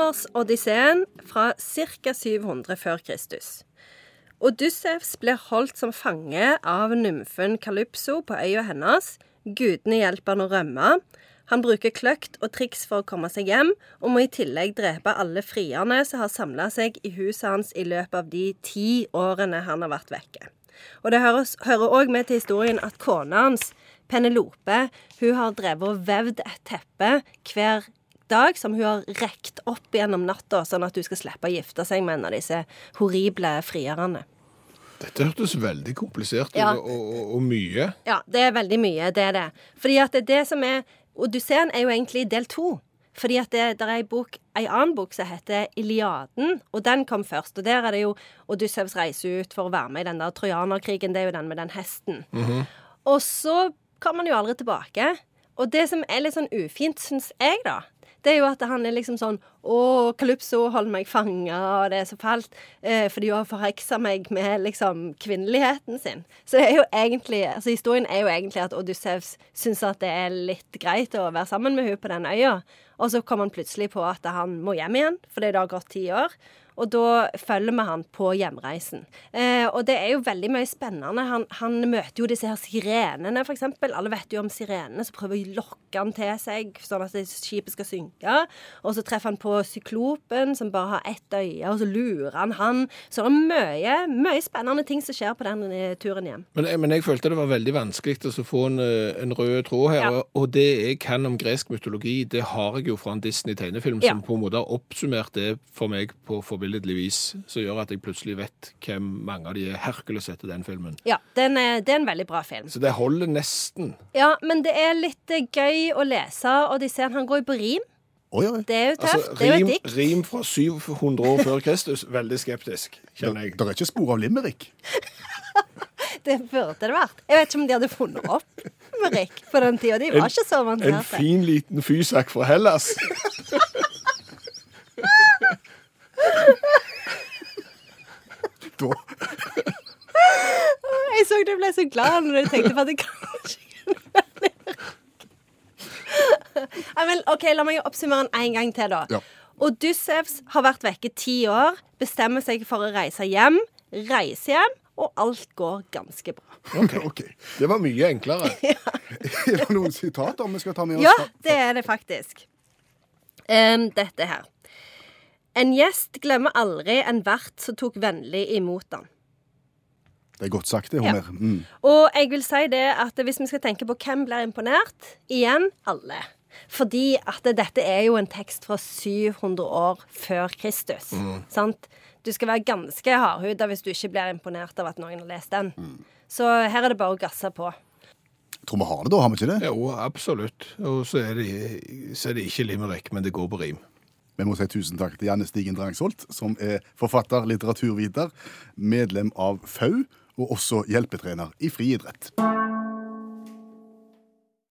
Homers Odysseen fra ca. 700 før Kristus. Odyssevs blir holdt som fange av nymfen Kalypso på øya hennes. Gudene hjelper han å rømme. Han bruker kløkt og triks for å komme seg hjem, og må i tillegg drepe alle frierne som har samla seg i huset hans i løpet av de ti årene han har vært vekke. Og det hører òg med til historien at kona hans, Penelope, hun har drevet og vevd et teppe hver dag som hun har rekt opp gjennom natta, sånn at hun skal slippe å gifte seg med en av disse horrible frierne. Dette hørtes veldig komplisert ut, Ja. og, og, og mye. Ja, det er veldig mye, det er det. Fordi at det, er det som er Odysseen er jo egentlig del to. Fordi at det der er ei bok, ei annen bok som heter Iliaden, og den kom først. Og der er det jo Odyssevs reise ut for å være med i den der trojanerkrigen. Det er jo den med den hesten. Og så kommer han jo aldri tilbake. Og det som er litt sånn ufint, syns jeg, da, det er jo at han er liksom sånn Å, Calypso holder meg fanga, og det er så fælt. Eh, fordi hun har forheksa meg med liksom kvinneligheten sin. Så det er jo egentlig Altså historien er jo egentlig at Odyssevs syns at det er litt greit å være sammen med henne på den øya. Og så kommer han plutselig på at han må hjem igjen, fordi det har gått ti år. Og da følger vi han på hjemreisen. Eh, og det er jo veldig mye spennende. Han, han møter jo disse her sirenene, for eksempel. Alle vet jo om sirenene som prøver å lokke han til seg, sånn at skipet skal synke. Og så treffer han på syklopen, som bare har ett øye, og så lurer han han. Så det er mye, mye spennende ting som skjer på den eh, turen hjem. Men, jeg- men jeg følte det var veldig vanskelig å få en, eh, en rød tråd her. Ja. Og, det jeg kan om gresk mytologi, det har jeg jo fra en Disney-tegnefilm, Ja. som på en måte har oppsummert det for meg på forbilledlig vis, som gjør at jeg plutselig vet hvem mange av de er. Hercules etter den filmen. Ja, den er, det er en veldig bra film. Så det holder nesten. Ja, men det er litt eh, gøy å lese og de ser Han går jo på rim. Oi, oi. Det er jo tøft. Altså, det er jo et dikt. rim fra 700 år før Kristus, veldig skeptisk, kjenner jeg. Det er ikke spor av limerick. Det burde det vært. Jeg vet ikke om de hadde funnet opp Limerick på den tida. De var ikke så En fin liten fysak fra Hellas. Da, Jeg så du ble så glad når du tenkte på at det kanskje kunne være Limerick. Ja, men, OK, la meg oppsummere den en gang til, da. Ja. Odyssevs har vært vekke ti år, bestemmer seg for å reise hjem, reiser hjem, og alt går ganske bra. OK. Det var mye enklere. Er det noen sitater vi skal ta med oss? Ja, det er det faktisk. Um, dette her. En gjest glemmer aldri en vert som tok vennlig imot han. Det er godt sagt, det, Ja. Homer. Mm. Og jeg vil si det at hvis vi skal tenke på hvem blir imponert, igjen alle. Fordi at dette er jo en tekst fra 700 år før Kristus. Sant? Du skal være ganske hardhuda hvis du ikke blir imponert av at noen har lest den. Så her er det bare å gasse på. Tror vi har det da, har vi ikke det? Jo, absolutt. Og så er, det, så er det ikke limerick, men det går på rim. Vi må si tusen takk til Janne Stigen Drangsholt, som er forfatter, litteraturviter, medlem av FAU og også hjelpetrener i friidrett.